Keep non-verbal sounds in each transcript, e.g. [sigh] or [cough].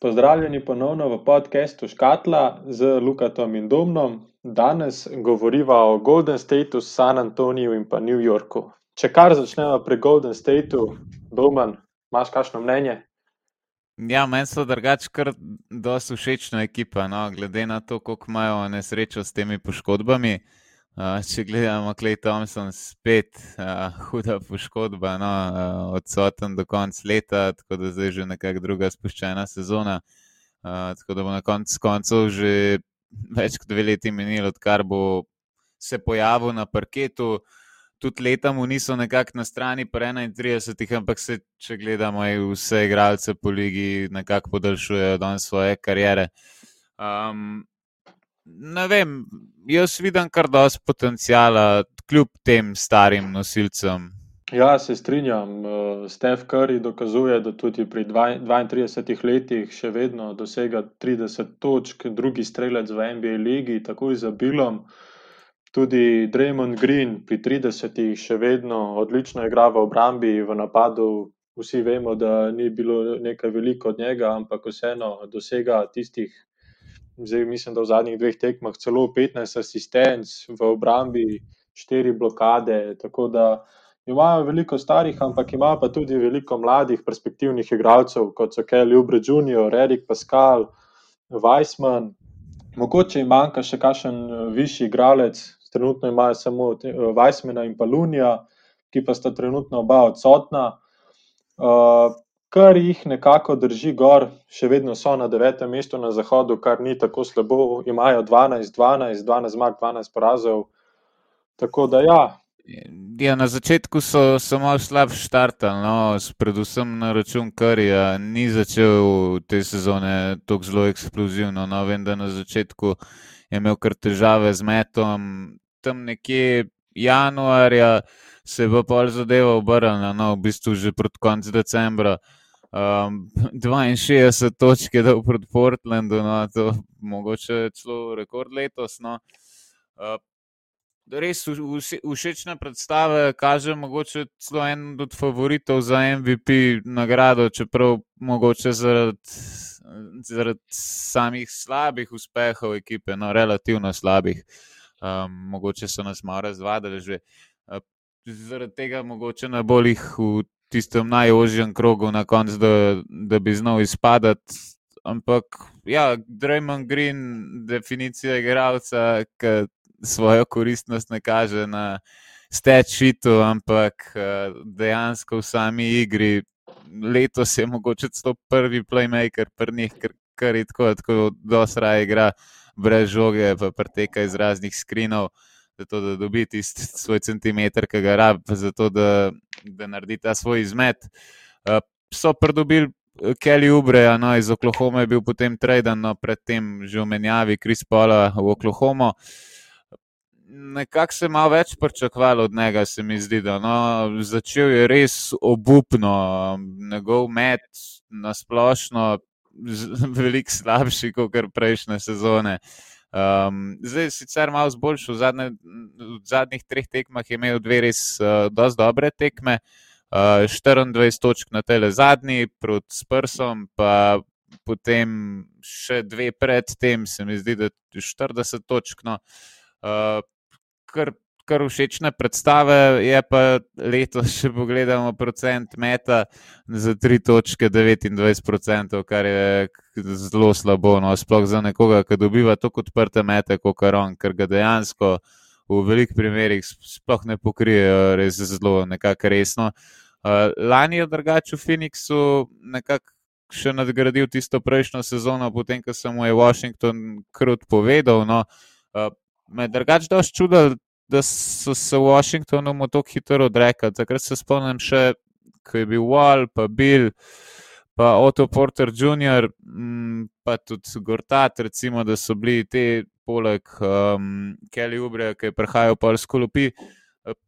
Pozdravljeni ponovno v podkastu Škatla z Lukatom in Domnom. Danes govoriva o Golden Stateu, San Antoniju in pa New Yorku. Če kar začnemo pri Golden Stateu, Domen, imaš kakšno mnenje? Ja, meni so drugače kar dosti všečna ekipa, no, glede na to, koliko imajo nesrečo s temi poškodbami. Uh, če gledamo, Klej Thompson, spet uh, huda poškodba, no, uh, odsoten do konca leta, tako da zdaj že nekako druga spuščena sezona. Uh, tako da bo na koncu koncev že več kot dve leti minilo, odkar bo se pojavil na parketu. Uh, tudi leta mu niso nekako na strani, pa 31, ampak se, če gledamo, vse igralce po ligi nekako podaljšujejo do svoje kariere. Um, ne vem, jaz vidim kar dosti potencijala, kljub tem starim nosilcem. Ja, se strinjam. Uh, Steph Curry dokazuje, da tudi pri 32 letih še vedno dosega 30 točk, drugi strelec v NBA ligi, takoj za Bilom. Tudi Draymond Green pri 30-ih še vedno odlično igra v obrambi, v napadu. Vsi vemo, da ni bilo nekaj veliko od njega, ampak vseeno dosega tistih, zdaj mislim, da v zadnjih dveh tekmah celo 15 asistenc v obrambi, 4 blokade. Tako da imajo veliko starih, ampak imajo pa tudi veliko mladih, perspektivnih igralcev, kot so Kelly Ubre Jr., Erik Pascal, Weissman. Mogoče jim manjka še kakšen višji igralec, trenutno imajo samo Vajsmena in pa Lunija, ki pa sta trenutno oba odsotna. Uh, kar jih nekako drži gor, še vedno so na devetem mestu na zahodu, kar ni tako slabo, imajo 12, 12, 12 zmag, 12 porazov. Tako da ja. Ja, na začetku so samo slab štartali, no, predvsem na račun Karija. Ni začel te sezone tako zelo eksplozivno. No, vem, da na začetku je imel kar težave z metom, tam nekje januarja se bo pol zadeva obrnila, no, v bistvu že proti koncu decembra. Um, 62 točk je dal proti Portlandu, no, to je mogoče celo rekord letos. No. Uh, res všečne predstave, kaže mogoče celo en od favoritov za MVP nagrado, čeprav mogoče zaradi, zaradi samih slabih uspehov ekipe, no, relativno slabih. Um, mogoče so nas malo razvadili že. Uh, zaradi tega mogoče najbolj jih v tistem najožjem krogu na koncu, da, da bi znal izpadati. Ampak, ja, Draymond Green, definicija igralca, ki svojo koristnost ne kaže na stečitu, ampak dejansko v sami igri. Letos je mogoče celo prvi playmaker, prnih, kar, kar je tako, tako dosra igra brez žoge, pa preteka iz raznih skrinov, zato da dobi tisti svoj centimeter, ki ga rabi, zato da, da naredi ta svoj izmet. Uh, so pridobili eh, Kelly Ubreja, no, iz Oklahoma je bil potem traden, no, predtem že v menjavi Kris Pola v Oklahoma. Nekako se je malo več pričakovalo od njega, se mi zdi. Da, no, začel je res obupno, njegov met na splošno, [laughs] veliko slabši kot prejšnje sezone. Um, zdaj, sicer malo zboljšal, v, zadnje, v zadnjih treh tekmah je imel dve res uh, dobre tekme, uh, 24 točk na tele zadnji proti Sprsom, pa potem še dve pred tem, se mi zdi, da je 40 točk. No, uh, kar kar všečne predstave, je pa letos, če pogledamo procent meta, za 3 točke 29%, kar je zelo slabo. No, sploh za nekoga, ki dobiva tako odprte mete, kot karon, ker ga dejansko v velikih primerih sploh ne pokrijejo res zelo nekako resno. Uh, lani je drugače v Phoenixu nekako. Še nadgradil tisto prejšnjo sezono, potem ko sem mu je Washington krut povedal. No, uh, me je drugače dosti čudil, da so se v Washingtonu tako hitro odrekli. Takrat se spomnim še, ko je bil Wall, pa Bill, pa Otto Porter Jr., mm, pa tudi Gortat, recimo, da so bili ti, poleg um, Kelly Ubre, ki je prihajal pa iz Kolupi.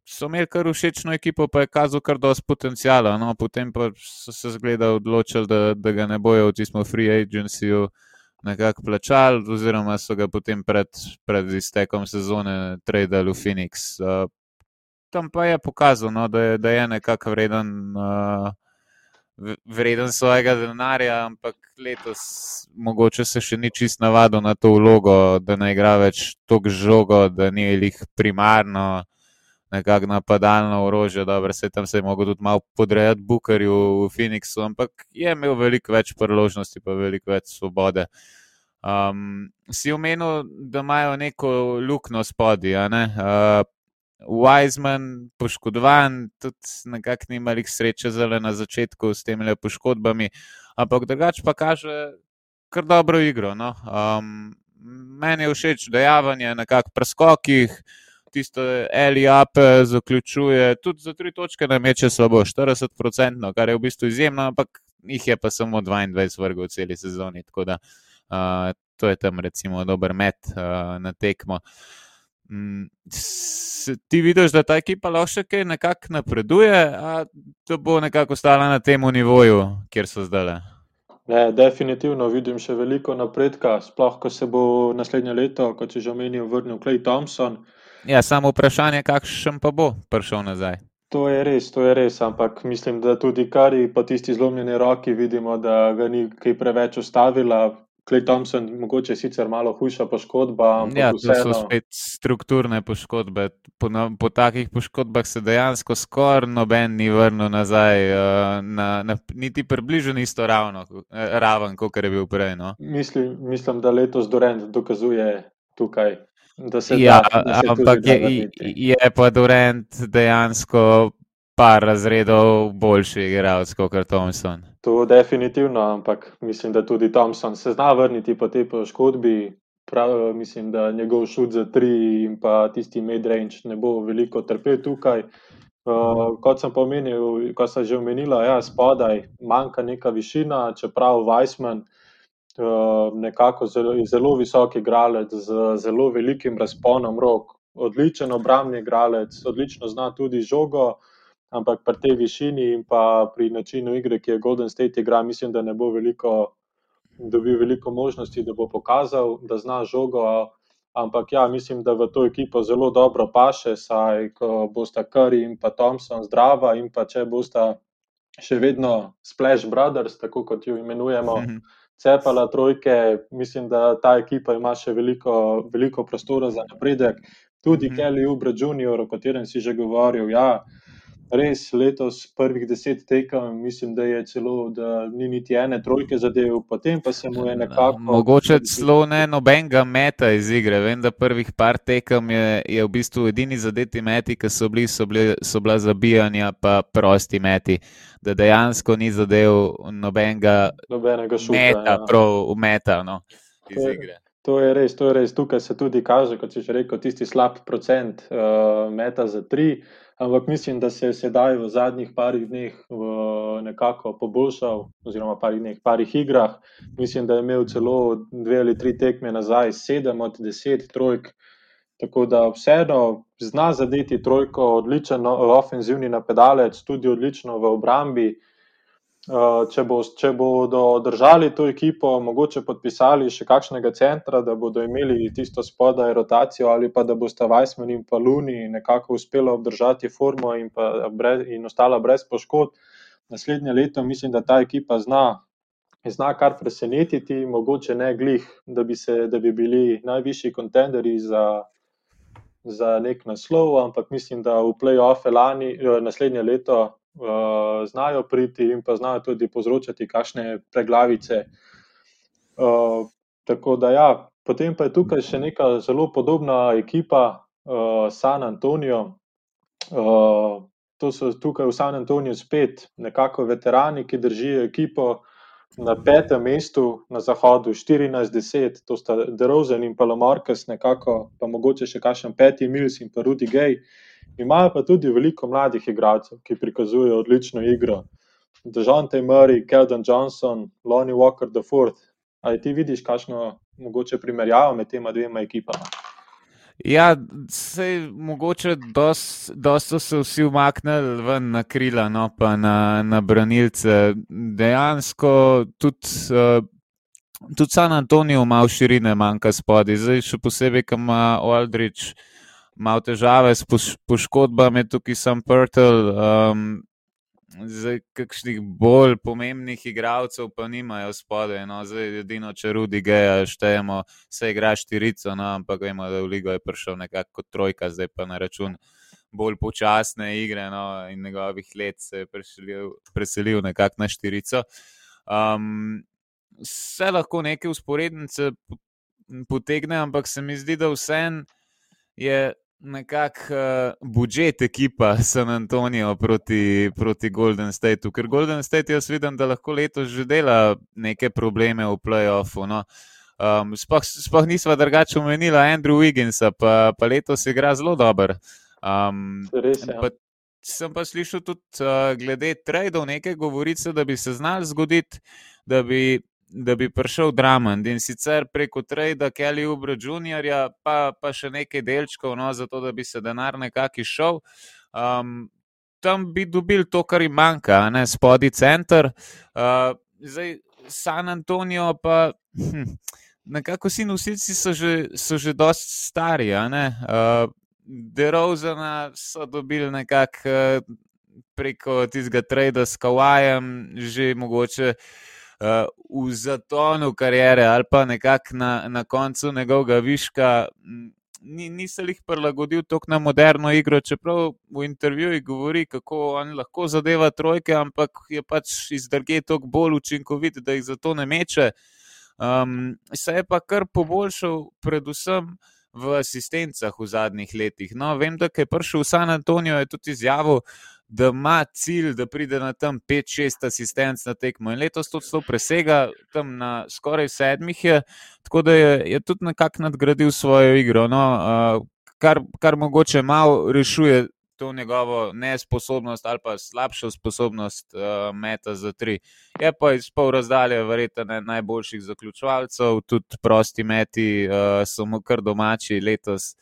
So imeli kar všečno ekipo, pa je kazal kar dosti potencijala. No, potem pa so se zgleda odločili, da, da ga ne bojo v tistem free agencyju nekako plačali, oziroma so ga potem pred, pred iztekom sezone tradili v Phoenix. Uh, tam pa je pokazal, no, da, je, da je nekako vreden, uh, vreden svojega denarja, ampak letos mogoče se še ni čist navadil na to vlogo, da ne igra več toliko žogo, da ni jih primarno nekako napadalno orožje. Dobro, se tam se je mogel tudi malo podrejati Bukarju v Phoenixu, ampak je imel veliko več priložnosti, pa veliko več svobode. Um, si omenil, da imajo neko luknjo spodaj, uh, Wiseman poškodovan, tudi nekako ni imel sreče zelo na začetku s temi poškodbami, ampak drugače pa kaže kar dobro igro. No? Um, meni je všeč dejavanje na kakih preskokih, tisto L-up zaključuje, tudi za tri točke na meče slabo, 40%, kar je v bistvu izjemno, ampak jih je pa samo 22 vrgov v celi sezoni. Tako da uh, to je tam recimo dober met uh, na tekmo. Mm, ti vidiš, da ta ekipa lahko še kaj nekako napreduje, a da bo nekako ostala na tem nivoju, kjer so zdaj. Ne, definitivno vidim še veliko napredka, sploh ko se bo naslednje leto, kot si že omenil, vrnil Klej Thompson. Ja, samo vprašanje, kakšen pa bo prišel nazaj. To je res, to je res, ampak mislim, da tudi kari po tisti zlomljeni roki vidimo, da ga ni kaj preveč ustavila. Klej Thompson, mogoče sicer malo hujša poškodba. Ja, to vseeno... so spet strukturne poškodbe. Po, no, po takih poškodbah se dejansko skoraj noben ni vrnil nazaj, uh, na, na, niti približno isto ravno, eh, raven, kot je bil prej. No. Mislim, mislim, da letos Dorend dokazuje tukaj. Ja, da, da ampak je, je pa Dorend dejansko par razredov boljši igralec kot Thompson. To je definitivno, ampak mislim, da tudi Thompson se zna vrniti po tej poškodbi. Prav, mislim, da njegov šut za tri in pa tisti mid-range ne bo veliko trpel tukaj. Uh, kot sem pomenil, kot sem že omenila, ja, spodaj manjka neka višina, čeprav Weissman uh, nekako zelo, zelo visok igralec z zelo velikim razponom rok, odličen obrambni igralec, odlično zna tudi žogo. Uh, ampak pri tej višini in pa pri načinu igre, ki je Golden State igra, mislim, da ne bo veliko, dobil veliko možnosti, da bo pokazal, da zna žogo. Ampak ja, mislim, da v to ekipo zelo dobro paše, saj ko bosta Curry in pa Thompson zdrava in pa če bosta še vedno Splash Brothers, tako kot jo imenujemo, mhm. Cepala trojke, mislim, da ta ekipa ima še veliko, veliko prostora za napredek. Tudi mhm. Kelly Ubra Jr., o katerem si že govoril, ja, res letos prvih deset tekem, mislim, da je celo, da ni niti ene trojke zadev, potem pa se mu je nekako. Mogoče celo ne nobenega meta iz igre. Vem, da prvih par tekem je, je v bistvu edini zadeti meti, ki so bili, so, bili, so bila zabijanja, pa prosti meti. Da dejansko ni zadev nobenega, nobenega šuta, meta, ja. prav umeta no, iz igre. To je res, to je res. Tukaj se tudi kaže, kot si že rekel, tisti slab procent uh, meta za tri. Ampak mislim, da se je sedaj v zadnjih parih dneh nekako poboljšal, oziroma parih dneh, parih igrah. Mislim, da je imel celo dve ali tri tekme nazaj, sedem od deset trojk. Tako da vseeno zna zadeti trojko, odličen ofenzivni napedalec, tudi odlično v obrambi. Eh, če, bo, če bodo držali to ekipo, mogoče podpisali še kakšnega centra, da bodo imeli tisto spodaj rotacijo, ali pa da bosta Weissman in pa Luni nekako uspela obdržati formo in, brez, in ostala brez poškodb. Naslednje leto mislim, da ta ekipa zna, zna kar presenetiti, mogoče ne glih, da bi, se, da bi bili najvišji kontenderi za, za nek naslov, ampak mislim, da v play-offe lani, eh, naslednje leto uh, znajo priti in pa znajo tudi povzročati kakšne preglavice. Uh, tako da, ja, potem pa je tukaj še neka zelo podobna ekipa, uh, San Antonijo. Uh, to so tukaj v San Antoniju spet nekako veterani, ki držijo ekipo. Na petem mestu na zahodu, 14-10, to sta Derozen in Palomarkas, nekako pa mogoče še kakšen peti Mils in pa Rudy Gay. Imajo pa tudi veliko mladih igralcev, ki prikazujejo odlično igro. Dežante Murray, Keldon Johnson, Lonnie Walker, The Fourth. Ali ti vidiš, kakšno mogoče primerjavo med tema dvema ekipama? Ja, se je mogoče, da so se vsi umaknili ven na krila, no pa na, na branilce. Dejansko tudi, uh, tudi San Antonijo malo širine manjka spodaj, zdaj še posebej, kam ima Aldrich malo težave s poškodbami, tukaj sem prtel. Um, Zdaj, kakšnih bolj pomembnih igralcev pa nimajo spodaj. No. Zdaj, edino, če Rudi Geja štejemo, se igra štirico, no, ampak vemo, da v Ligo je prišel nekako kot trojka, zdaj pa na račun bolj počasne igre no, in njegovih let se je preselil, preselil nekako na štirico. Um, vse lahko neke usporednice potegne, ampak se mi zdi, da vsem je nekako uh, budžet ekipa San Antonijo proti, proti Golden Stateu. Ker Golden State jaz vidim, da lahko letos že dela neke probleme v playoffu. No. Um, sploh, sploh nismo drugače omenili Andrew Wigginsa, pa, pa letos igra zelo dobro. Um, Res je. pa, sem pa slišal tudi uh, glede trajdov nekaj govorice, da bi se znal zgoditi, da bi da bi prišel Dramond in sicer preko trajda Kelly Ubra Jr., pa, pa še nekaj delčkov, no, zato da bi se denar nekako išel. Um, tam bi dobil to, kar jim manjka, ne spodaj center. Uh, zdaj, San Antonijo pa. Hm, Nekako vsi nosilci so že, so že dosti stari. Uh, Derozana so dobili nekako uh, preko tistega trada s Kawajem, že mogoče uh, uh, v zatonu karijere ali pa nekako na, na koncu njegovega viška. Ni, ni se jih prilagodil tako na moderno igro, čeprav v intervjujih govori, kako on lahko zadeva trojke, ampak je pač iz druge toliko bolj učinkovit, da jih zato ne meče. Um, se je pa kar poboljšal, predvsem v asistencah v zadnjih letih. No, vem, da je prišel v San Antonijo, je tudi izjavil, da ima cilj, da pride na tam 5-6 asistenc na tekmo. In letos to celo presega, tam na skoraj sedmih je, tako da je, je tudi nekako nadgradil svojo igro. No, uh, kar, kar mogoče malo rešuje to njegovo nesposobnost ali pa slabšo sposobnost uh, meta za tri. Je pa iz pol razdalje, verjetno ne najboljših zaključovalcev, tudi prosti meti uh, so mu kar domači letos.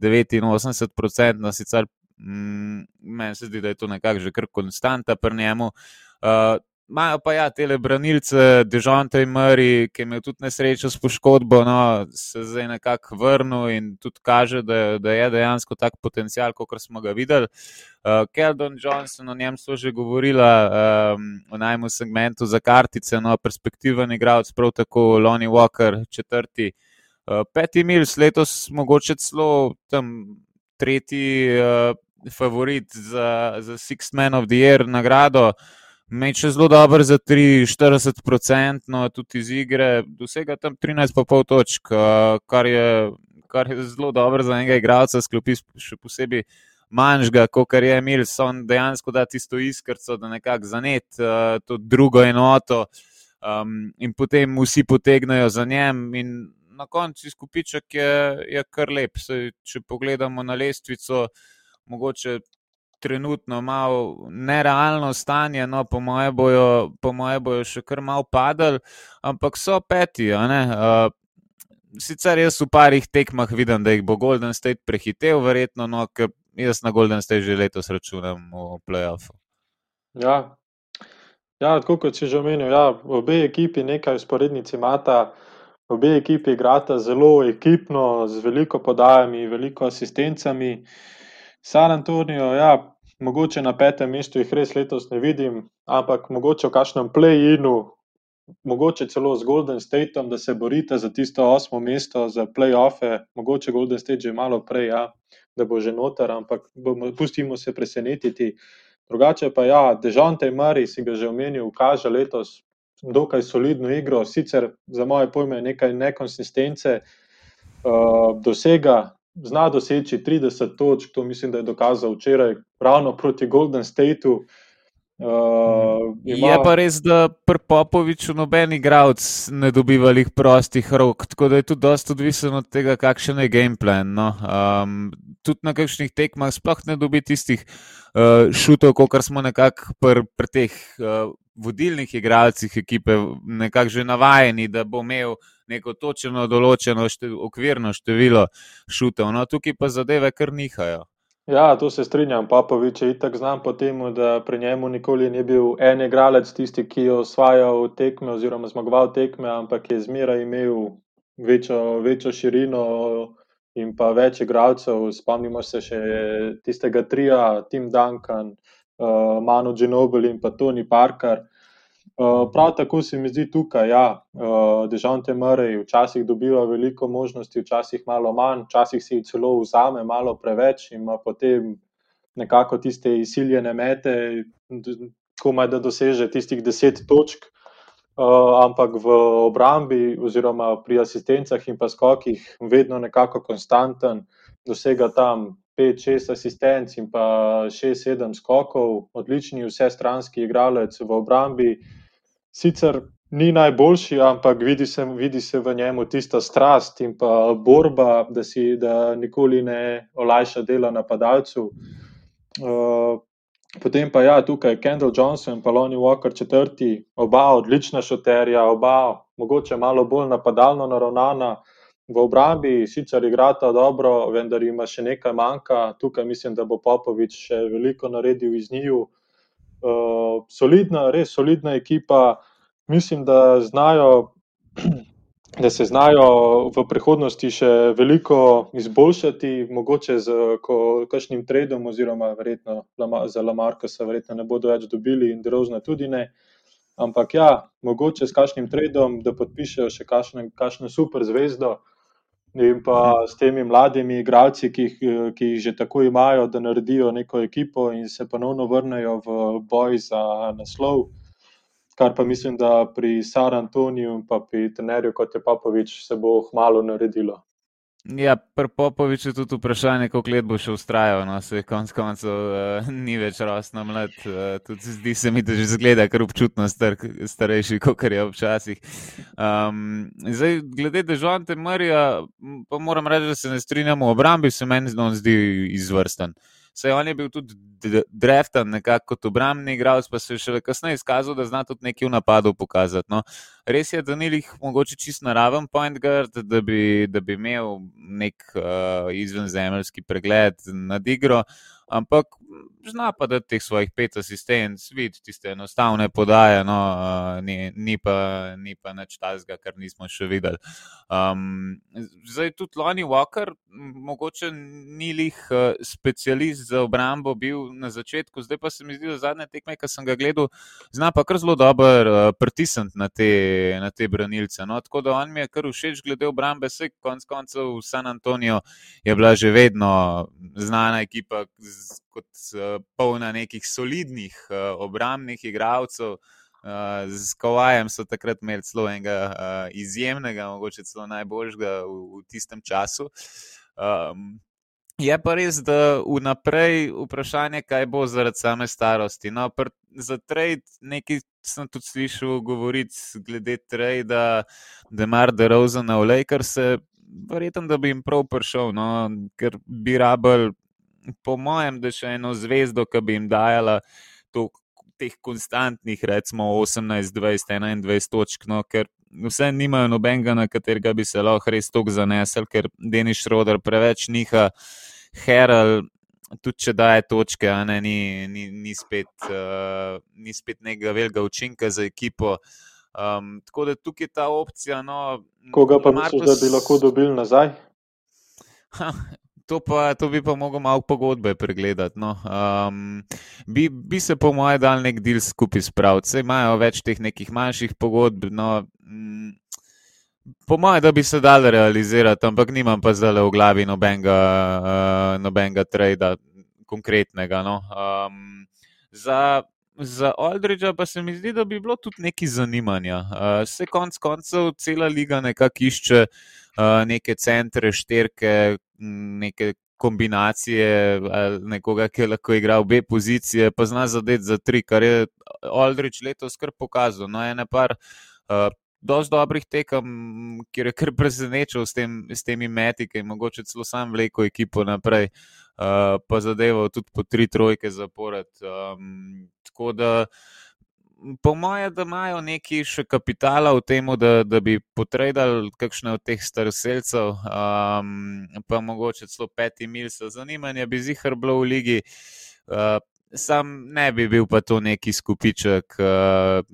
89%, no sicer Mm, meni se zdi, da je to nekako že kar konstanta pri njemu. Uh, Imajo pa ja, te branilce, Dežonte in Mari, ki imajo tudi nesrečo s poškodbo, no, se zdaj nekako vrnil in tudi kaže, da, da je dejansko tak potencial, kot smo ga videli. Uh, Keldon Johnson, o njem so že govorila um, v najmu segmentu za kartice, no, perspektiven igralec, prav tako Lonnie Walker, četrti. Uh, peti mil, letos mogoče celo tam tretji uh, favorit za, za Six Men of the Year nagrado. Meče zelo dobro za 43%, no, tudi iz igre, dosega tam 13,5 točk, uh, kar je, kar je zelo dobro za enega igralca, sklopi še posebej manjšega, kot je Emil, on dejansko da tisto iskrco, da nekako zanet uh, to drugo enoto um, in potem vsi potegnajo za njem. Na koncu izkupiček je, je kar lep. Se, če pogledamo na lestvico, mogoče trenutno malo nerealno stanje, no, po moje bojo, po moje bojo še kar malo padali, ampak so peti. Uh, sicer jaz v parih tekmah vidim, da jih bo Golden State prehitev, verjetno, no, ker jaz na Golden State že letos računam v playoffu. Ja. Ja, tako kot si že omenil, ja, obe ekipi nekaj usporednic imata, obe ekipi igrata zelo ekipno, z veliko podajami, veliko asistencami. San Antonijo, ja, mogoče na petem mestu jih res letos ne vidim, ampak mogoče v kakšnem play-inu, mogoče celo z Golden Stateom, da se borite za tisto osmo mesto, za play-offe, mogoče Golden State že malo prej, ja, da bo že noter, ampak bomo, pustimo se presenetiti. Drugače pa ja, Dežante Mari si ga že omenil, kaže letos dokaj solidno igro, sicer za moje pojme nekaj nekonsistence, uh, dosega zna doseči 30 točk, to mislim, da je dokazal včeraj, ravno proti Golden Stateu. Uh, ima... Je pa res, da pri Popoviču noben igralec ne dobiva jih prostih rok, tako da je tudi dosta odvisen od tega, kakšen je game plan. No. Um, tudi na kakšnih tekmah sploh ne dobi tistih uh, šutov, kot smo nekako pri pr teh uh, vodilnih igralcih ekipe, nekako že navajeni, da bo imel neko točno določeno štev, okvirno število šutev. No, tukaj pa zadeve kar nihajo. Ja, to se strinjam. Papovič je itak znam po tem, da pri njemu nikoli ni bil en igralec tisti, ki je osvajal tekme oziroma zmagoval tekme, ampak je zmeraj imel večjo, večjo širino in pa več igralcev. Spomnimo se še tistega trija, Tim Duncan, uh, Manu Genobel in pa Tony Parker. Uh, prav tako se mi zdi tukaj, da ja, uh, Dežante Murray včasih dobiva veliko možnosti, včasih malo manj, včasih si jih celo vzame malo preveč in ima potem nekako tiste izsiljene mete, komaj da doseže tistih deset točk. Uh, ampak v obrambi, oziroma pri asistencah in pa skokih, vedno nekako konstanten, dosega tam 5-6 asistenc in pa 6-7 skokov, odlični vse stranski igralec v obrambi. Sicer ni najboljši, ampak vidi se, vidi se v njemu tista strast in pa borba, da si da nikoli ne olajša dela napadalcu. Uh, potem pa ja, tukaj Kendall Johnson in pa Lonnie Walker četrti, oba odlična šoterja, oba mogoče malo bolj napadalno naravnana. V obrambi sicer igrata dobro, vendar ima še nekaj manjka. Tukaj mislim, da bo Popovič še veliko naredil iz njiju. Uh, solidna, res solidna ekipa. Mislim, da, znajo, [clears throat] da se znajo v prihodnosti še veliko izboljšati, mogoče z kakšnim tradom, oziroma verjetno za Lamarka se verjetno ne bodo več dobili in drozna tudi ne. Ampak ja, mogoče s kakšnim tradom, da podpišejo še kakšno super zvezdo. In pa s temi mladimi igralci, ki jih, ki jih že tako imajo, da naredijo neko ekipo in se ponovno vrnejo v boj za naslov. Kar pa mislim, da pri San Antoniju in pa pri trenerju kot je Popovič, se bo hmalo naredilo. Ja, pri Popoviču je tudi vprašanje, koliko let bo še ustrajal. No, se konc koncev uh, ni več rosno mlad. Uh, tudi zdi se mi, da že zgleda kar občutno star, starejši, kot je včasih. Um, zdaj, glede Dežonte Marija, pa moram reči, da se ne strinjamo. V obrambi se meni zdi izvrsten. Saj on je bil tudi dreftan nekako kot obrambni igralec, pa se je šele kasneje izkazal, da zna tudi nekaj v napadu pokazati. No. Res je, da ni jih mogoče čist naraven point guard, da bi, da bi imel nek uh, izvenzemeljski pregled nad igro, ampak zna pa da teh svojih pet asistenc, vidi tiste enostavne podaje, no, uh, ni, ni pa, ni pa nič tazga, kar nismo še videli. Um, zdaj tudi Lonnie Walker, mogoče ni lih uh, specialist za obrambo bil na začetku, zdaj pa se mi zdi, da zadnje tekme, ki sem ga gledal, zna pa kar zelo dober uh, pritisniti na te, na te branilce. No, tako da on mi je kar všeč glede obrambe, vse konc koncev San Antoniju je bila že vedno znana ekipa kot polna nekih solidnih obrambnih igralcev. Uh, z Kowajem so takrat imeli celo enega uh, izjemnega, mogoče celo najboljšega v, v tistem času. Um, je pa res, da vnaprej vprašanje, kaj bo zaradi same starosti. No, pr, za trade nekaj sem tudi slišal govoriti glede trade, da mar da Rozana v Lakers, verjetno, da bi jim prav prišel, no, ker bi rabel po mojem, da še eno zvezdo, ki bi jim dajala to, teh konstantnih, recimo 18, 20, 21 točk, no, ker vse nimajo nobenega, na katerega bi se lahko res tok zanesel, ker Deniš Roder preveč niha, Herald. Tudi če daje točke, ne, ni, ni, ni, spet, uh, ni spet nekega velikega učinka za ekipo. Um, tako da tukaj je ta opcija. No, Koga pa Marcus... misliš, da bi lahko dobili nazaj? Ha, to, pa, to bi pa mogel malo pogodbe pregledati. No. Um, bi, bi se, po mojem, dal nek del skupaj spraviti. Vse imajo več teh nekih manjših pogodb. No, mm, po mojem, da bi se dal realizirati, ampak nimam pa zdaj v glavi nobenega, uh, nobenega trada, konkretnega. No. Um, za Za Aldridža pa se mi zdi, da bi bilo tudi nekaj zanimanja. Vse uh, konc koncev, cela liga nekako išče uh, neke centre, šterke, neke kombinacije, nekoga, ki je lahko igral obe pozicije, pa zna zadeti za tri, kar je Aldridž letos kar pokazal. No, ena par. Uh, Dosti dobrih tekem, kjer je kar presenečal s, tem, s temi meti, ki je mogoče celo sam vleko ekipo naprej, uh, pa zadeval tudi po tri trojke zapored. Um, tako da, po mojem, da imajo neki še kapitala v tem, da, da bi potrebovali kakšne od teh staroseljcev, um, pa mogoče celo peti mil za zanimanje, bi zihar bilo v ligi. Uh, sam ne bi bil pa to neki skupiček. Uh,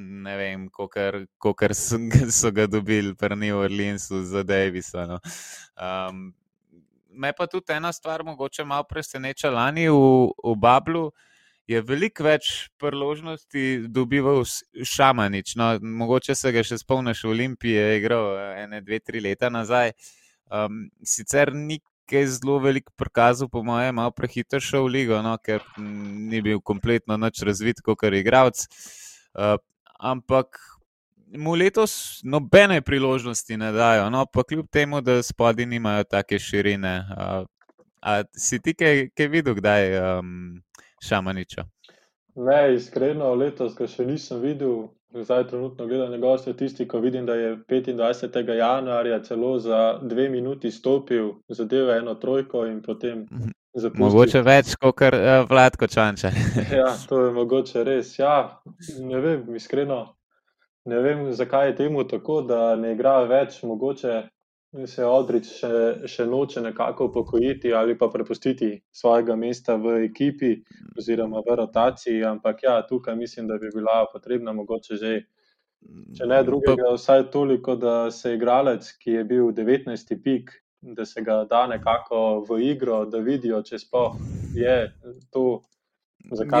Ne vem, kako [laughs] so ga dobili, ni v Orleansu za Davisa. No. Um, me pa tudi ena stvar, mogoče malo preseneča lani v, v Bablu, je veliko več priložnosti dobival Šamanič. No, mogoče se ga še spomniš, v Olimpiji je igral ene, dve, tri leta nazaj. Um, sicer ni kaj zelo velik prikazal, po mojem, malo prehiter šel v ligo, no, ker ni bil kompletno nič razvit kot igralec. Uh, ampak mu letos nobene priložnosti ne dajo, no, pa kljub temu, da spodi nimajo take širine. Uh, a si ti kaj, kaj videl, kdaj um, Šamaniča? Ne, iskreno, letos ga še nisem videl zdaj trenutno gledam njegovo statistiko, vidim, da je 25. januarja celo za dve minuti stopil, zadeval eno trojko in potem mhm. zapustil. Mogoče več kot kar uh, Vladko Čanča. [laughs] ja, to je mogoče res. Ja, ne vem, iskreno. Ne vem, zakaj je temu tako, da ne igra več, mogoče se Odrič še, še noče nekako upokojiti ali pa prepustiti svojega mesta v ekipi oziroma v rotaciji. Ampak ja, tukaj mislim, da bi bila potrebna mogoče že, če ne drugega, vsaj toliko, da se igralec, ki je bil 19. pik, da se ga da nekako v igro, da vidijo, če sploh je to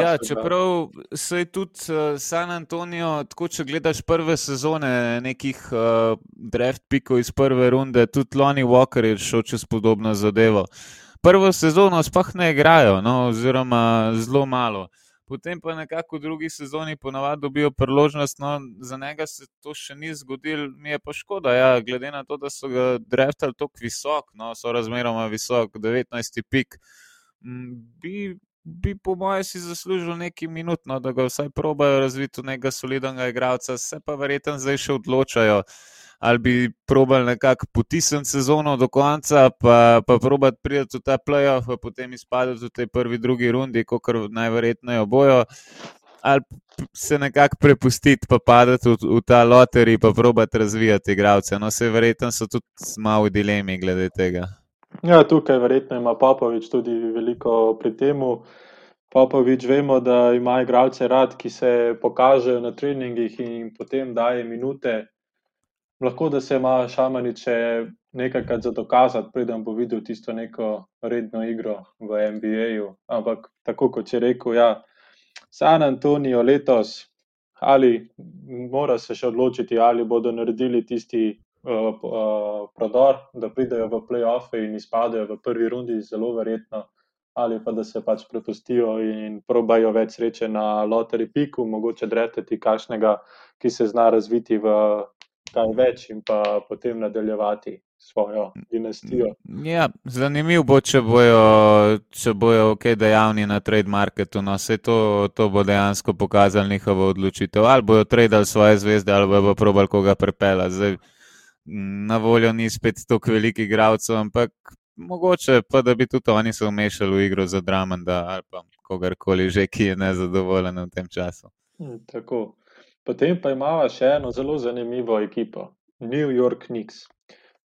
Ja, čeprav se je tudi uh, San Antonijo, tako če gledaš prve sezone nekih uh, draft pikov iz prve runde, tudi Lonnie Walker je šel čez podobno zadevo. Prvo sezono sploh ne igrajo, no, oziroma zelo malo. Potem pa nekako v drugi sezoni ponavadi dobijo priložnost, no, za njega se to še ni zgodilo, mi je pa škoda, ja, glede na to, da so ga draftali tako visok, no, so razmeroma visok, 19. pik. Bi bi, po mojem, si zaslužil nekaj minut, no, da ga vsaj probajo razviti v nekega solidnega igralca, se pa verjetno zdaj še odločajo. Ali bi probali nekako potisniti sezono do konca, pa, pa probati priti v ta playoff, pa potem izpadati v tej prvi, drugi rundi, kot najverjetneje bojo, ali se nekako prepustiti, pa padati v, v ta loterij, pa probati razvijati igralce. No, se verjetno so tudi malo v dilemi glede tega. Ja, tukaj verjetno ima Popovič tudi veliko pri tem. Popovič vemo, da ima igralce rad, ki se pokažejo na treningih in potem daje minute. Lahko da se ima šamaniče nekajkrat za dokazati, preden bo videl tisto neko redno igro v NBA-ju. Ampak tako kot je rekel, ja, San Antonijo letos, ali mora se še odločiti, ali bodo naredili tisti prodor, da pridejo v playoffs in izpadejo v prvi rundi, zelo verjetno, ali pa da se pač prepustijo in probajo več sreče na loteri piku, mogoče dreteti kakšnega, ki se zna razviti v kaj več in pa potem nadaljevati. Svojo dinastijo. Ja, zanimivo bo, če bojo, če bojo ok, dejavni na trade marketu. No, vse to, to bo dejansko pokazalo njihovo odločitev. Ali bojo tradili svoje zvezde, ali bojo probali koga prepela. Na voljo ni spet tako velikih igralcev, ampak mogoče pa da bi tudi oni se umešali v igro za Dramanda ali pa kogarkoli že, ki je nezadovoljen v tem času. Hm, tako. Potem pa imamo še eno zelo zanimivo ekipo, New York Knicks.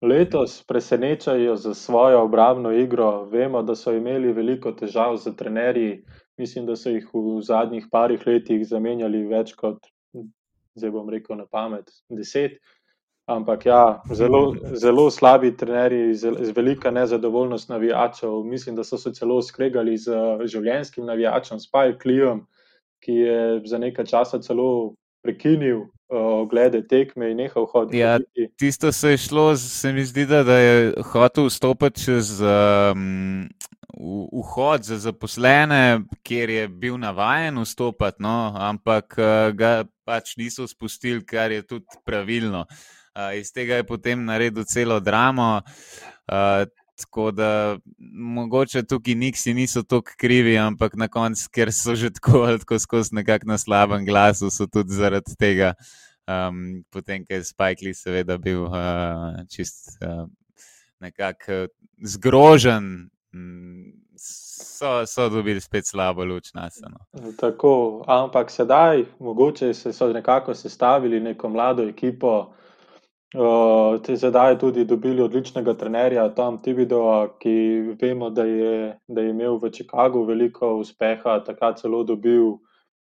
Letos presenečajo za svojo obrambno igro. Vemo, da so imeli veliko težav z trenerji. Mislim, da so jih v zadnjih parih letih zamenjali več kot, zdaj bom rekel na pamet, deset. Ampak ja, zelo, zelo slabi trenerji, z velika nezadovoljnost navijačev. Mislim, da so se celo skregali z življenjskim navijačem, Spike Leeom, ki je za nekaj časa celo prekinil oglede tekme in nehal hoditi. Ja, tisto se je šlo, se mi zdi, da, da je hotel vstopiti čez um, vhod za zaposlene, kjer je bil navaden vstopati, no, ampak uh, ga pač niso spustili, kar je tudi pravilno. Uh, Uh, iz tega je potem naredil celo dramo. Uh, tako da mogoče tukaj niksi niso tako krivi, ampak na koncu, ker so že tako ali tako skozi nekak na slabem glasu, so tudi zaradi tega, um, potem, ker je Spike Lee seveda bil uh, čist uh, nekako zgrožen. So, so dobili spet slabo luč na sebe. No. Tako, ampak sedaj, mogoče se so nekako sestavili neko mlado ekipo, Te zdaj tudi dobili odličnega trenerja, tam Tibido, ki vemo, da je, da je imel v Chicagu veliko uspeha, takrat celo dobil,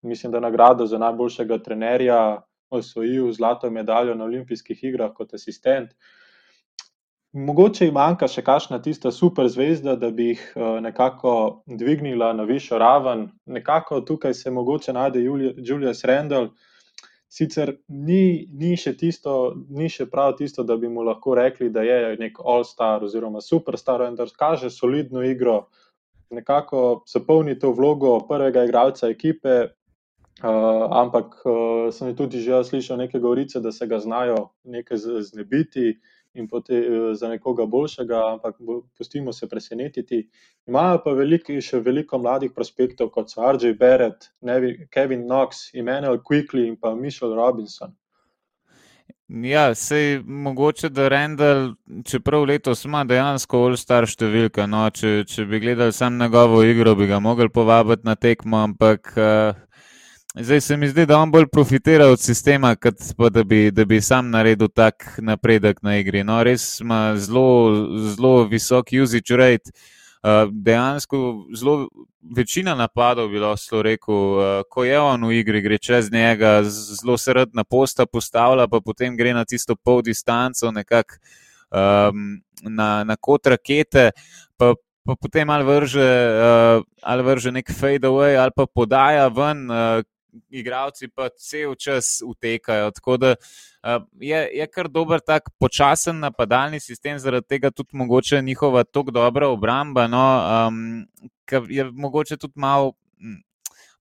mislim, da nagrado za najboljšega trenerja, osvojil zlato medaljo na olimpijskih igrah kot asistent. mogoče jim manjka še kakšna tista super zvezda, da bi jih nekako dvignila na višjo raven. Nekako tukaj se mogoče najde Julius Randall. Sicer ni, ni, še tisto, ni še prav tisto, da bi mu lahko rekli, da je nek all-star oziroma superstar, vendar kaže solidno igro, nekako se polni to vlogo prvega igralca ekipe. Uh, ampak uh, sem tudi že slišal neke govorice, da se ga znajo nekaj znebiti in potem uh, za nekoga boljšega, ampak pustimo se presenetiti. Imajo pa veliki, še veliko mladih prospektov, kot so RJ Barrett, Nevi, Kevin Knox, Emmanuel Quickly in pa Mišel Robinson. Ja, sej mogoče, da Rendel, čeprav letos ima dejansko all-star številka, no, če, če bi gledali samo njegovo igro, bi ga mogli povabiti na tekmo, ampak uh, Zdaj se mi zdi, da on bolj profitira od sistema, kot pa da bi, da bi sam naredil tak napredek na igri. No, res ima zelo, zelo visok usage rate. Uh, dejansko zelo večina napadov, bi lahko rekel, uh, ko je on v igri, gre čez njega, zelo se rad na posta postavlja, pa potem gre na tisto pol distanco, nekako um, na, na kot rakete, pa, pa potem ali vrže, uh, ali vrže nek fade away, ali pa podaja ven, uh, igravci pa cel čas utekajo. Tako da je, je kar dober, tak počasen napadalni sistem, zaradi tega tudi mogoče njihova tako dobra obramba. No, um, je mogoče tudi malo,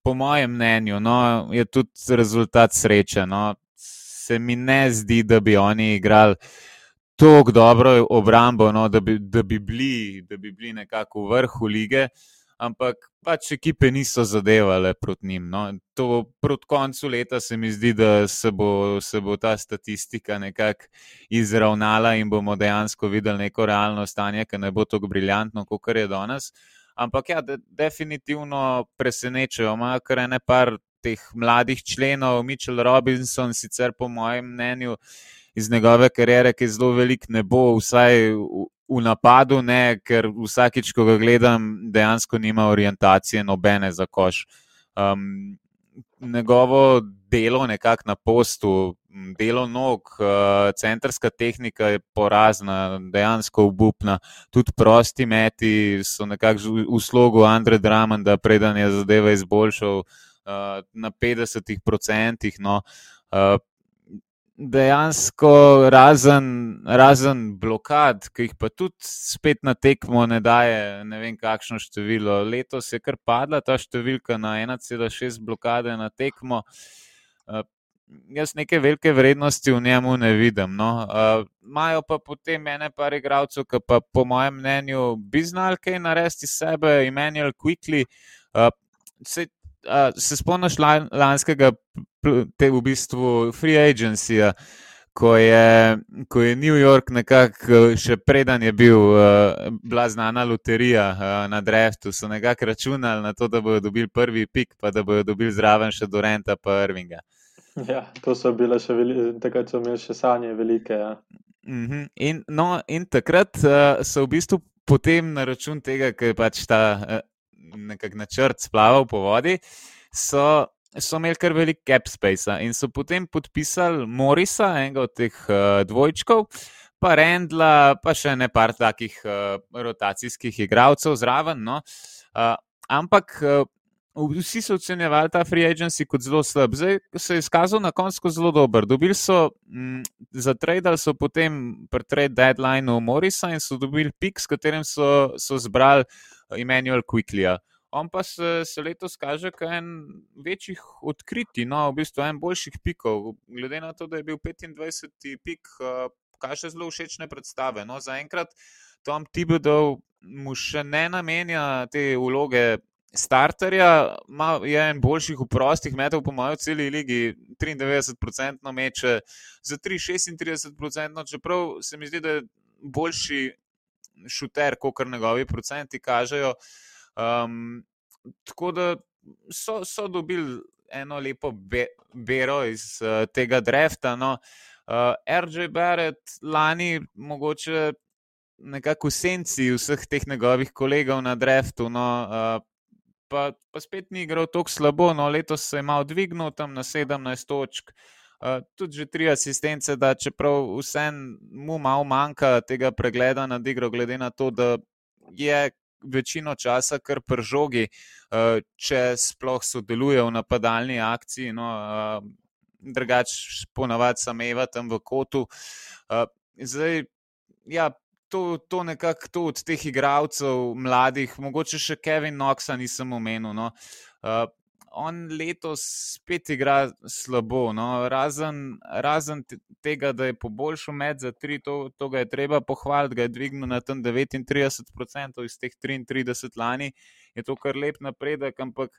po mojem mnenju, no, je tudi rezultat sreče. No. Se mi ne zdi, da bi oni igrali. Tako dobro obrambo, no, da, bi, da, bi bili, da bi bili nekako v vrhu lige. Uh, ampak pač ekipe niso zadevale proti njim. No. To proti koncu leta se mi zdi, da se bo, se bo ta statistika nekako izravnala in bomo dejansko videli neko realno stanje, ki ne bo tako briljantno, kot je danes. Ampak ja, de, definitivno presenečajo. Imajo kar ene par teh mladih členov, Mitchell Robinson, sicer po mojem mnenju. Iz njegove kariere, ki je zelo velik, ne bo, vsaj v napadu, ne, ker vsakič, ko ga gledam, dejansko nima orientacije, nobene za koš. Um, njegovo delo, nekako na postu, delo nog, uh, centrska tehnika je porazna, dejansko obupna. Tudi prosti meti so nekako v slogu Andreja Dramanda, preden je zadeva izboljšal uh, na 50%. No, uh, dejansko razen, razen blokad, ki jih pa tudi spet na tekmo ne daje, ne vem kakšno število. Letos je kar padla ta številka na 1,6 blokade na tekmo. Uh, jaz neke velike vrednosti v njemu ne vidim. No. Uh, Imajo pa potem ene par igralcev, ki pa po mojem mnenju bi znali kaj narediti sebe, Emmanuel Quickly. Uh, se, uh, se spomniš lanskega te v bistvu free agency, ko je, ko je New York nekako še preden je bil, uh, bila znana loterija uh, na Dreftu, so nekako računali na to, da bodo dobili prvi pik, pa da bodo dobili zraven še Dorenta pa Irvinga. Ja, to so bile še velike, takrat so imeli še sanje velike. Ja. Uh -huh. in, no, in takrat uh, so v bistvu potem na račun tega, ker je pač ta načrt splaval po vodi, so so imeli kar velik cap space in so potem podpisali Morisa, enega od teh uh, dvojčkov, pa Rendla, pa še ne par takih uh, rotacijskih igralcev zraven. No. Uh, ampak uh, vsi so ocenjevali ta free agency kot zelo slab. Zdaj se je izkazal na koncu zelo dober. Dobili so, m, za trade so potem pri trade deadlineu Morisa in so dobili pik, s katerim so, so zbrali Emmanuel Quicklyja on pa se, se letos kaže kot en večjih odkritij, no, v bistvu en boljših pikov. Glede na to, da je bil 25. pik, uh, kaže zelo všečne predstave. No, zaenkrat Tom Tibodov mu še ne namenja te vloge. Starterja Ma, je en boljših v prostih metov, po mojem, v celi ligi, 93% meče, za 3-36%, čeprav se mi zdi, da je boljši šuter, kot kar njegovi procenti kažejo. Um, tako da so, so dobili eno lepo be, bero iz uh, tega drefta. No. Uh, RJ Barrett lani mogoče nekako v senci vseh teh njegovih kolegov na dreftu. No, uh, Pa, pa spet ni igral tako slabo, no letos se je malo dvignil tam na 17 točk, Uh, tudi že tri asistence, da čeprav vsem malo manjka tega pregleda nad igro, glede na to, da je večino časa kar pržogi, uh, če sploh sodeluje v napadalni akciji. No, uh, drugače, ponavadi sameva tam v kotu. Uh, zdaj, ja, to, to nekako od teh igralcev, mladih, mogoče še Kevin Knoxa nisem omenil. No. On letos spet igra slabo, no. razen, razen tega, da je poboljšal med za tri, to, to ga je treba pohvaliti, ga je dvignil na tam 39% iz teh 33 lani, je to kar lep napredek, ampak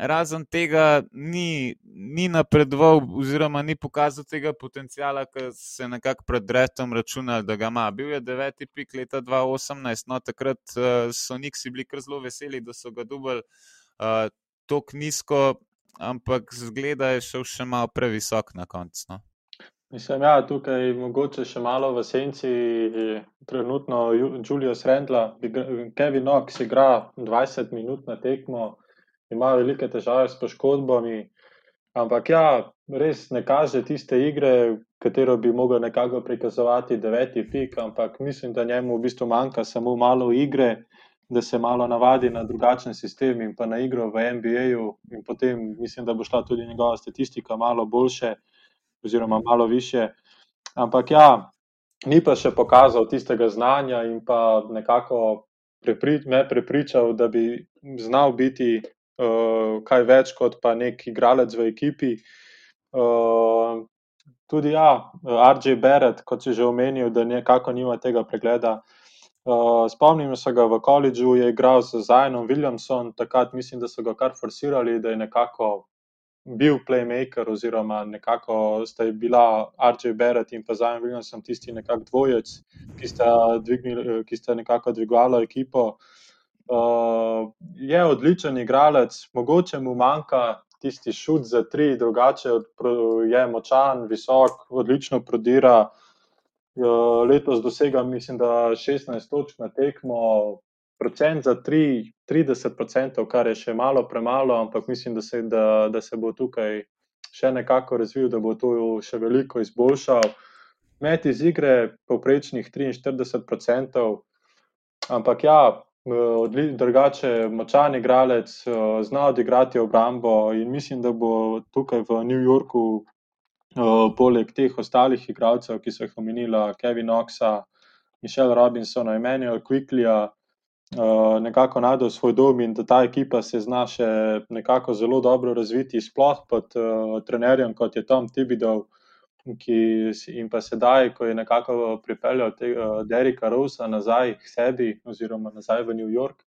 razen tega ni, ni napredoval, oziroma ni pokazal tega potencijala, ki se nekako pred Dretom računal, da ga ima. Bil je deveti pik leta 2018, no takrat uh, so Niksi bili kar zelo veseli, da so ga dubali uh, tako nizko, ampak zgleda, da je šel še malo previsok na koncu. No. Mislim, da ja, je tukaj mogoče še malo v senci, trenutno Julius Rendla, Kevin Knox igra 20 minut na tekmo ima velike težave s poškodbami. Ampak ja, res ne kaže tiste igre, katero bi mogel nekako prikazovati deveti pik, ampak mislim, da njemu v bistvu manjka samo malo igre, da se malo navadi na drugačen sistem in pa na igro v NBA-ju in potem mislim, da bo šla tudi njegova statistika malo boljše oziroma malo više. Ampak ja, ni pa še pokazal tistega znanja in pa nekako prepri, me prepričal, da bi znal biti uh, kaj več kot pa nek igralec v ekipi. Uh, tudi ja, RJ Barrett, kot si že omenil, da nekako nima tega pregleda. Uh, spomnim se ga v koledžu, je igral z Zajonom Williamsom, takrat mislim, da so ga kar forsirali, da je nekako bil playmaker, oziroma nekako sta bila RJ Barrett in pa Zajon Williamson tisti nekak dvojec, ki sta, dvignili, ki sta nekako dvigovali ekipo. Uh, je odličen igralec, mogoče mu manjka tisti šut za tri, drugače je močan, visok, odlično prodira. Uh, letos dosega, mislim, da 16 točk na tekmo, procent za 3, 30%, kar je še malo premalo, ampak mislim, da se, da, da se bo tukaj še nekako razvil, da bo to še veliko izboljšal. Met iz igre, povprečnih 43%, ampak ja, drugače močan igralec, zna odigrati obrambo in mislim, da bo tukaj v New Yorku, poleg teh ostalih igralcev, ki so jih omenila, Kevin Knoxa, Michelle Robinsona, Emmanuel Quicklyja, nekako najdel svoj dom in da ta ekipa se zna še nekako zelo dobro razviti, sploh pod trenerjem, kot je Tom Tibidov ki in pa sedaj, ko je nekako pripeljal Derika Rosa nazaj k sebi, oziroma nazaj v New York.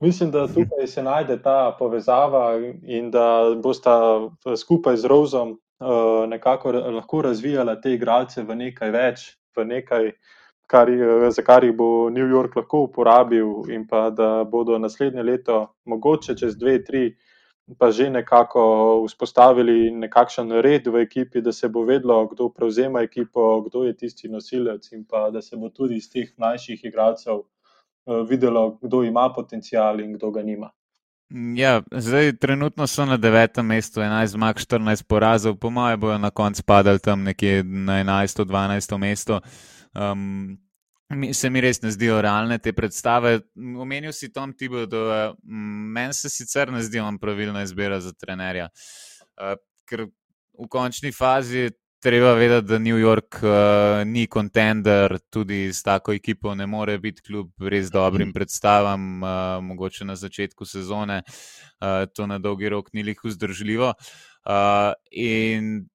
Mislim, da tukaj se najde ta povezava in da bosta skupaj z Rosom nekako lahko razvijala te igralce v nekaj več, v nekaj, kar, za kar jih bo New York lahko uporabil, in pa da bodo naslednje leto, mogoče čez dve, tri pa že nekako vzpostavili nekakšen red v ekipi, da se bo vedlo, kdo prevzema ekipo, kdo je tisti nosilec, in pa da se bo tudi iz teh mlajših igralcev uh, videlo, kdo ima potencial in kdo ga nima. Ja, zdaj, trenutno so na devetem mestu, 11 zmag, 14 porazov, po mojem, bojo na koncu padali tam nekje na 11-12 mesto. Um, se mi res ne zdijo realne te predstave. Omenil si Tom Tibo, da meni se sicer ne zdi on pravilna izbira za trenerja. Uh, ker v končni fazi je treba vedeti, da New York uh, ni kontender, tudi s tako ekipo ne more biti kljub res dobrim predstavam, uh, mogoče na začetku sezone, uh, to na dolgi rok ni lih vzdržljivo. Uh, in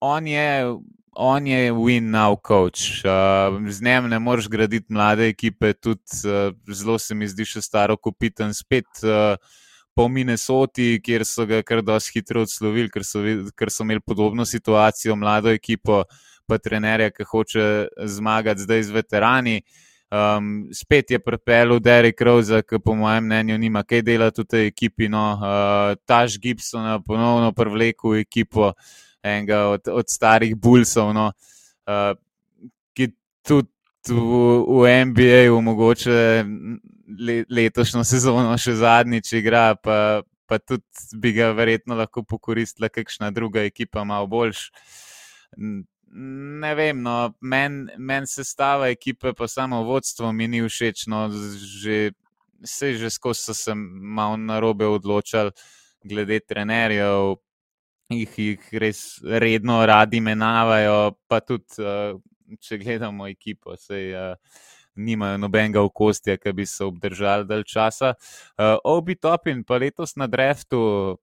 on je on je win now coach. Uh, z njim ne moreš graditi mlade ekipe, tudi uh, zelo se mi zdi še staro kupiten spet. Uh, Po Minnesoti, kjer so ga kar dosti hitro odslovili, ker so, ker so imeli podobno situacijo, mlado ekipo, pa trenerja, ki hoče zmagati zdaj z veterani. Um, spet je pripeljal Derek Rose, ki po mojem mnenju nima kaj delati v tej ekipi. No. Uh, Taž Gibson je ponovno privlekel ekipo. Enega od, od starih Bulsov, no, uh, ki tudi v, v NBA-ju mogoče le, letošnjo sezono še zadnjič igra, pa, pa tudi bi ga verjetno lahko pokoristila kakšna druga ekipa, malo boljš. Ne vem, no, meni men se stava ekipe, pa samo vodstvo mi ni všeč. No, že, se že skozi so se malo na robe odločali, glede trenerjev, jih, jih res redno radi menjavajo, pa tudi, če gledamo ekipo, sej, nimajo nobenega okostja, ki bi se obdržali dalj časa. Uh, Obi Topin, pa letos na Dreftu,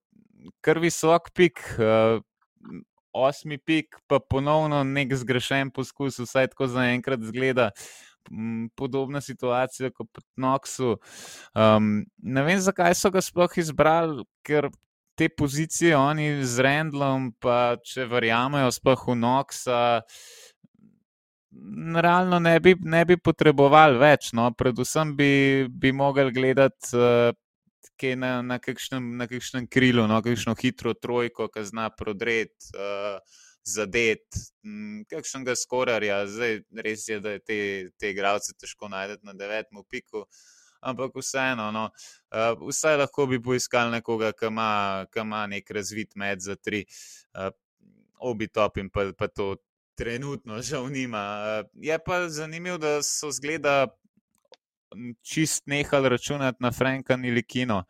kar visok pik. Uh, Osmi pik, pa ponovno nek zgrešen poskus, vsaj tako za enkrat zgleda. Podobna situacija kot pri Noxu. Um, ne vem, zakaj so ga sploh izbrali, ker te pozicije oni z Rendlom, pa če verjamejo, sploh v Noxa, realno ne bi, ne bi potrebovali več. No? Predvsem bi, bi mogli gledati. Uh, Na, na, kakšnem, na kakšnem krilu, no, kakšno hitro trojko, ki zna prodreti, uh, zadeti, kakšnega skorarja. Zdaj, res je, da je te, te igralce težko najti na devetem piku, ampak vseeno, no, uh, vsaj lahko bi poiskali nekoga, ki ima, ki ima nek razvit med za tri, uh, obi top in pa, pa to trenutno žal nima. Uh, je pa zanimivo, da so zgleda čist nehali računati na Franka ali Kino.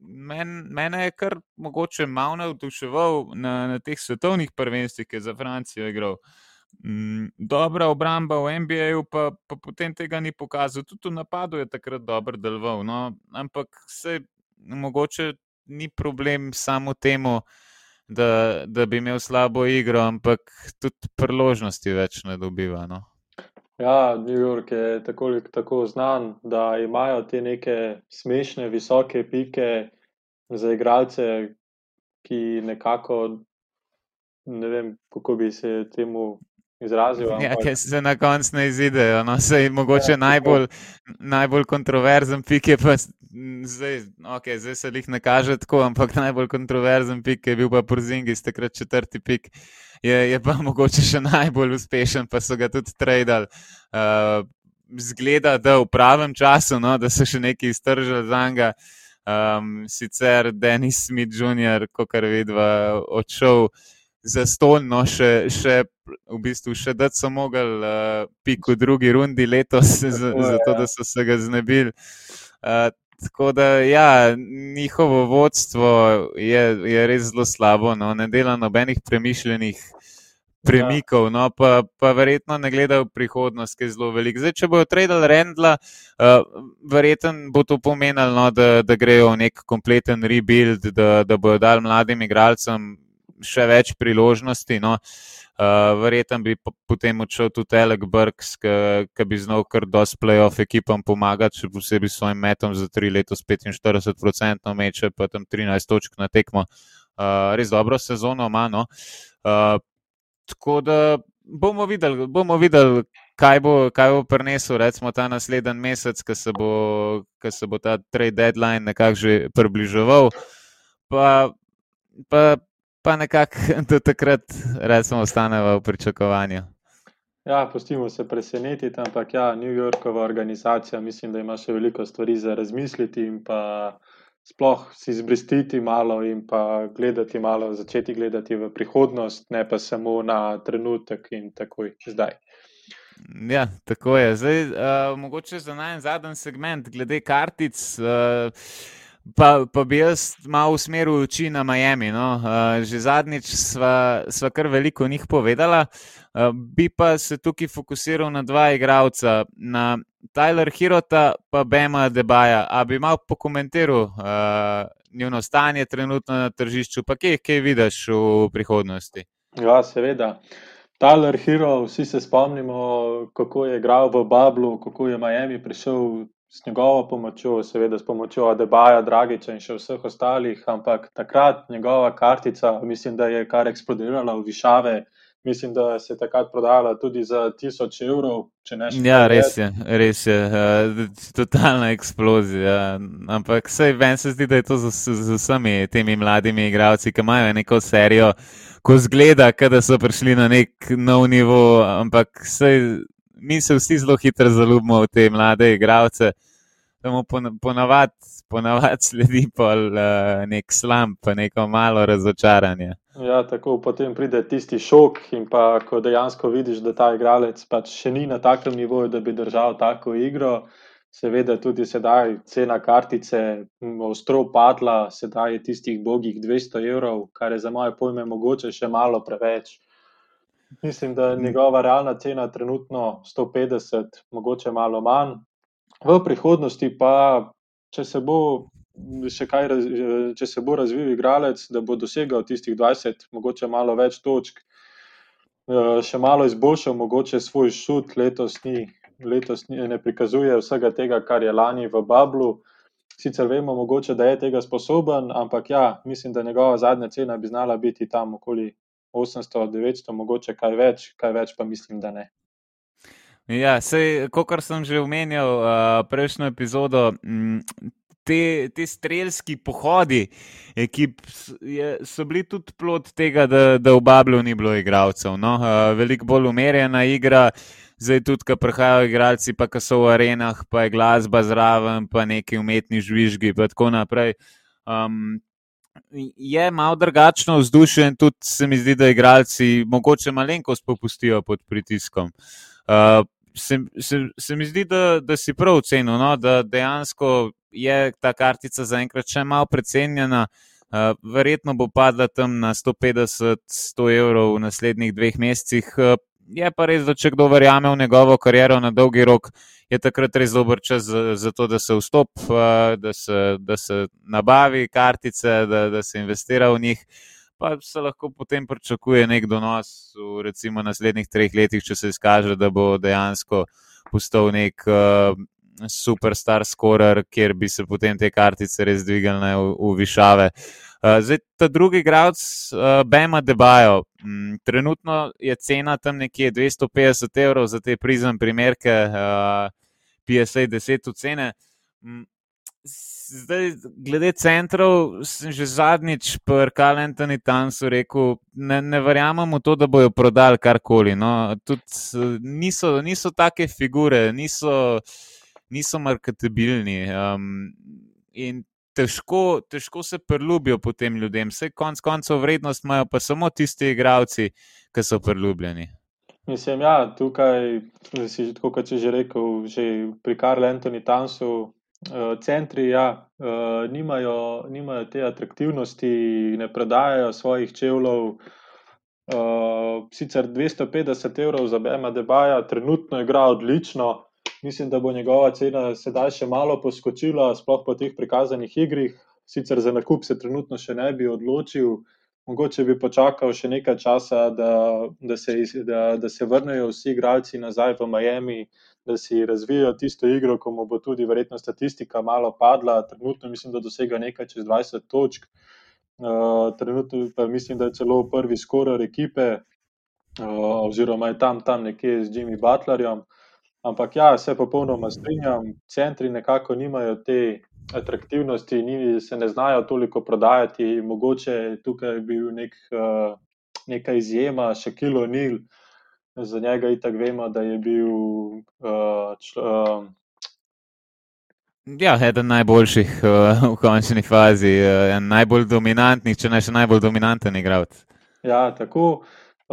Men, mene je kar mogoče malo navduševal na, na teh svetovnih prvenstvih, ki je za Francijo igral. Uh, Mm, dobra obramba v NBA-ju, pa, pa potem tega ni pokazal. Tudi v napadu je takrat dobro deloval. No? Ampak se mogoče ni problem samo temu, da, da bi imel slabo igro, ampak tudi priložnosti več ne dobiva. No? Ja, New York je tako, tako znan, da imajo te neke smešne, visoke pike za igralce, ki nekako. Ne vem, kako bi se temu izrazil. Ja, ki se na koncu ne izidejo. No, sej, mogoče ja, najbolj, najbolj kontroverzen pik je pa. Zdaj, okay, zdaj se jih ne kaže tako, ampak najbolj kontroverzen pik je bil pa Porzingi, takrat četrti pik. Je, je pa mogoče še najbolj uspešen, pa so ga tudi tradili. Uh, zgleda, da v pravem času, no, da so še neki iztržili za njega. Um, sicer Denis Smith, Jr., kot kar vidva, odšel za stol, no, še, še v bistvu, še da so mogli uh, pik v drugi rundi letos, [laughs] zato da so se ga znebili. Uh, tako da, ja, njihovo vodstvo je, je res zelo slabo, no, ne dela nobenih premišljenih. Premikov, no, pa, pa verjetno ne gledajo prihodnost, ki je zelo velik. Zdaj, če bojo tradili Rendla, uh, verjetno bo to pomenilo, no, da, da grejo v nek kompleten rebuild, da, da bojo dali mladim igralcem še več priložnosti. No. Uh, Verjetno bi potem odšel tudi Alec Burks, ki bi znal kar dosti playoff ekipam pomagati, še posebej s svojim metom za tri leta, 45% meče, pa tam 13 točk na tekmo. Uh, res dobro sezono ima. No. Uh, tako da bomo videli, bomo videli kaj bo, kaj bo prinesel, recimo ta naslednji mesec, ko se, se bo ta trade deadline nekako že približeval. Pa, pa pa nekako [laughs] do takrat, recimo, ostanemo v pričakovanju. Ja, pustimo se presenetiti, ampak ja, New Yorkova organizacija, mislim, da ima še veliko stvari za razmisliti in pa sploh si izbristiti malo in pa gledati malo, začeti gledati v prihodnost, ne pa samo na trenutek in takoj zdaj. Ja, tako je. Zdaj, uh, mogoče za najmanj segment, glede kartic. Uh, Pa, pa bi jaz malo usmeril oči na Miami. No. Uh, že zadnjič sva, sva kar veliko njih povedala, uh, bi pa se tukaj fokusiral na dva igralca, na Tyler Hirota in Bema Debaja. A bi malo pokomentiral uh, njihovo stanje trenutno na tržišču, pa kje, kje vidiš v prihodnosti? Ja, seveda. Tyler Hero, vsi se spomnimo, kako je igral v Bablu, kako je Miami prišel s njegovo pomočjo, seveda s pomočjo Adebaja, Dragiča in še vseh ostalih, ampak takrat njegova kartica, mislim, da je kar eksplodirala v višave. Mislim, da se je takrat prodala tudi za tisoč evrov. Ja, res je, res je, uh, totalna eksplozija. Ampak vse meni se zdi, da je to z, z vsemi temi mladimi igravci, ki imajo neko serijo, ko zgleda, da so prišli na nek nov nivo, ampak vse mi se vsi zelo hitro zaljubimo v te mlade igralce. da mu ponavadi ponavad sledi pol uh, nek slump, pa neko malo razočaranje. Ja, tako potem pride tisti šok, in pa ko dejansko vidiš, da ta igralec pač še ni na takem nivoju, da bi držal tako igro. Seveda, tudi sedaj cena kartice ostro padla, sedaj je tistih bogih 200 evrov, kar je za moje pojme mogoče še malo preveč. Mislim, da je njegova realna cena trenutno 150, mogoče malo manj. V prihodnosti pa, če se bo kaj, če se bo razvil igralec, da bo dosegal tistih 20, mogoče malo več točk, eh, še malo izboljšal, mogoče svoj šut letos ni letos ne prikazuje vsega tega, kar je lani v Bablu. Sicer vemo, mogoče, da je tega sposoben, ampak ja, mislim, da njegova zadnja cena bi znala biti tam okoli 800-900, mogoče kaj več, kaj več pa mislim, da ne. Ja, sej, kot sem že omenjal uh, prejšnjo epizodo, m, te, te strelski pohodi ekip je, so bili tudi plod tega, da, da v Bablu ni bilo igralcev. No? Uh, veliko bolj umerjena igra. Zdaj tudi, ko prihajajo igralci, pa so v arenah, pa je glasba zraven, pa neki umetni žvižgi, in tako naprej. Um, je malo drugačno vzdušje, in tudi se mi zdi, da igralci mogoče malenkost popustijo pod pritiskom. Uh, se, se, se mi zdi, da, da si prav ocenil, no? da dejansko je ta kartica zaenkrat še malo precenjena. Uh, verjetno bo padla tam na 150-100 evrov v naslednjih dveh mesecih, uh, je pa res, da če kdo verjame v njegovo kariero na dolgi rok, je takrat res dober čas za, za to, da se vstopi, da, da se nabavi kartice, da, da se investira v njih. Pa se lahko potem pričakuje nek donos v recimo naslednjih treh letih, če se izkaže, da bo dejansko postal nek uh, superstar scorer, kjer bi se potem te kartice res dvigali v, v višave. Uh, Eh, zdaj, ta drugi igralec, uh, Bema Debajo, um, trenutno je cena tam nekje 250 evrov za te prizem primerke, uh, PSA 10 cene. Um, zdaj, glede centrov, sem že zadnjič pri Karl Antoni Tansu rekel, ne, ne verjamem v to, da bojo prodali karkoli. No. Tud, niso, niso take figure, niso, niso marketabilni. Um, in težko, težko se priljubijo potem ljudem. Vse konc koncev vrednost imajo pa samo tisti igravci, ki so priljubljeni. Mislim, ja, tukaj si že, kot si že rekel, že pri Karlu Antoni Tansu, uh, centri, ja, uh, nimajo, nimajo te atraktivnosti, ne predajajo svojih čevljev. Uh, sicer 250 evrov za Bema Debaja, trenutno igra odlično, Mislim, da bo njegova cena sedaj še malo poskočila, sploh po teh prikazanih igrih. Sicer za nakup se trenutno še ne bi odločil, mogoče bi počakal še nekaj časa, da, da, se, da, da se vrnejo vsi igralci nazaj v Miami, da si razvijajo tisto igro, ko mu bo tudi verjetno statistika malo padla. Trenutno mislim, da dosega nekaj čez 20 točk. Uh, trenutno pa mislim, da je celo prvi skoraj ekipe, uh, oziroma je tam, tam nekje z Jimmy Butlerjem. Ampak ja, se popolnoma strinjam, centri nekako nimajo te atraktivnosti, ni, se ne znajo toliko prodajati. Mogoče tukaj je bil nek, uh, neka izjema, še Kilo Nil, za njega in tako vemo, da je bil. Uh, čl, uh, Ja, eden najboljših uh, v končni fazi, uh, najbolj dominantnih, če ne še najbolj dominanten igralec. Ja, tako.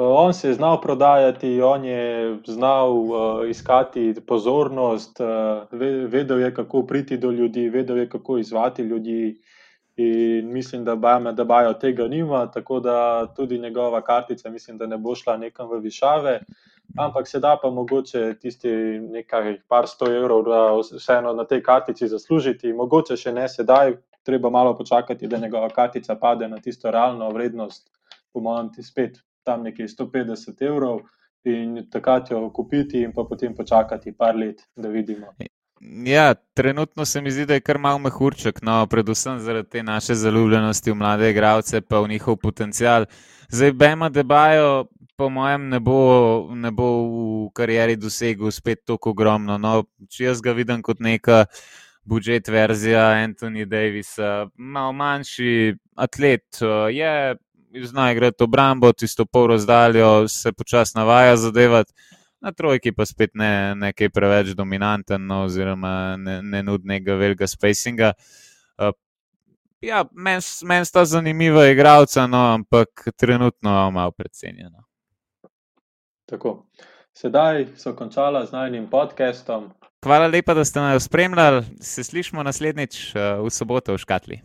On se je znal prodajati, on je znal uh, iskati pozornost, uh, vedel je, kako priti do ljudi, vedel je, kako izvati ljudi. In mislim, da Bajame, da Bajo tega nima, tako da tudi njegova kartica, mislim, da ne bo šla nekam v višave. Ampak se da pa mogoče tisti nekaj par sto evrov, da vseeno na tej kartici zaslužiti. Mogoče še ne sedaj, treba malo počakati, da njegova kartica pade na tisto realno vrednost, po mojem, ti spet tam nekje 150 evrov in takrat jo kupiti, in pa potem počakati par let, da vidimo. Ja, trenutno se mi zdi, da je kar malo mehurček, no, predvsem zaradi te naše zaljubljenosti v mlade igralce, pa v njihov potencial. Zdaj, Bema Debajo, po mojem, ne bo, ne bo v karieri dosegel spet tako ogromno. No, če jaz ga vidim kot neka budžet verzija Anthony Davisa, malo manjši atlet, je zna igrati obrambo, tisto pol razdaljo, se počasi navaja zadevati. na trojki pa spet ne nekaj preveč dominanten, no, oziroma ne, ne nudi nekega velikega spacinga. Uh, ja, meni men sta zanimiva igralca, no, ampak trenutno malo predcenjena. Tako. Sedaj so končala z najnim podcastom. Hvala lepa, da ste nas spremljali. Se slišmo naslednjič v soboto v Škatli.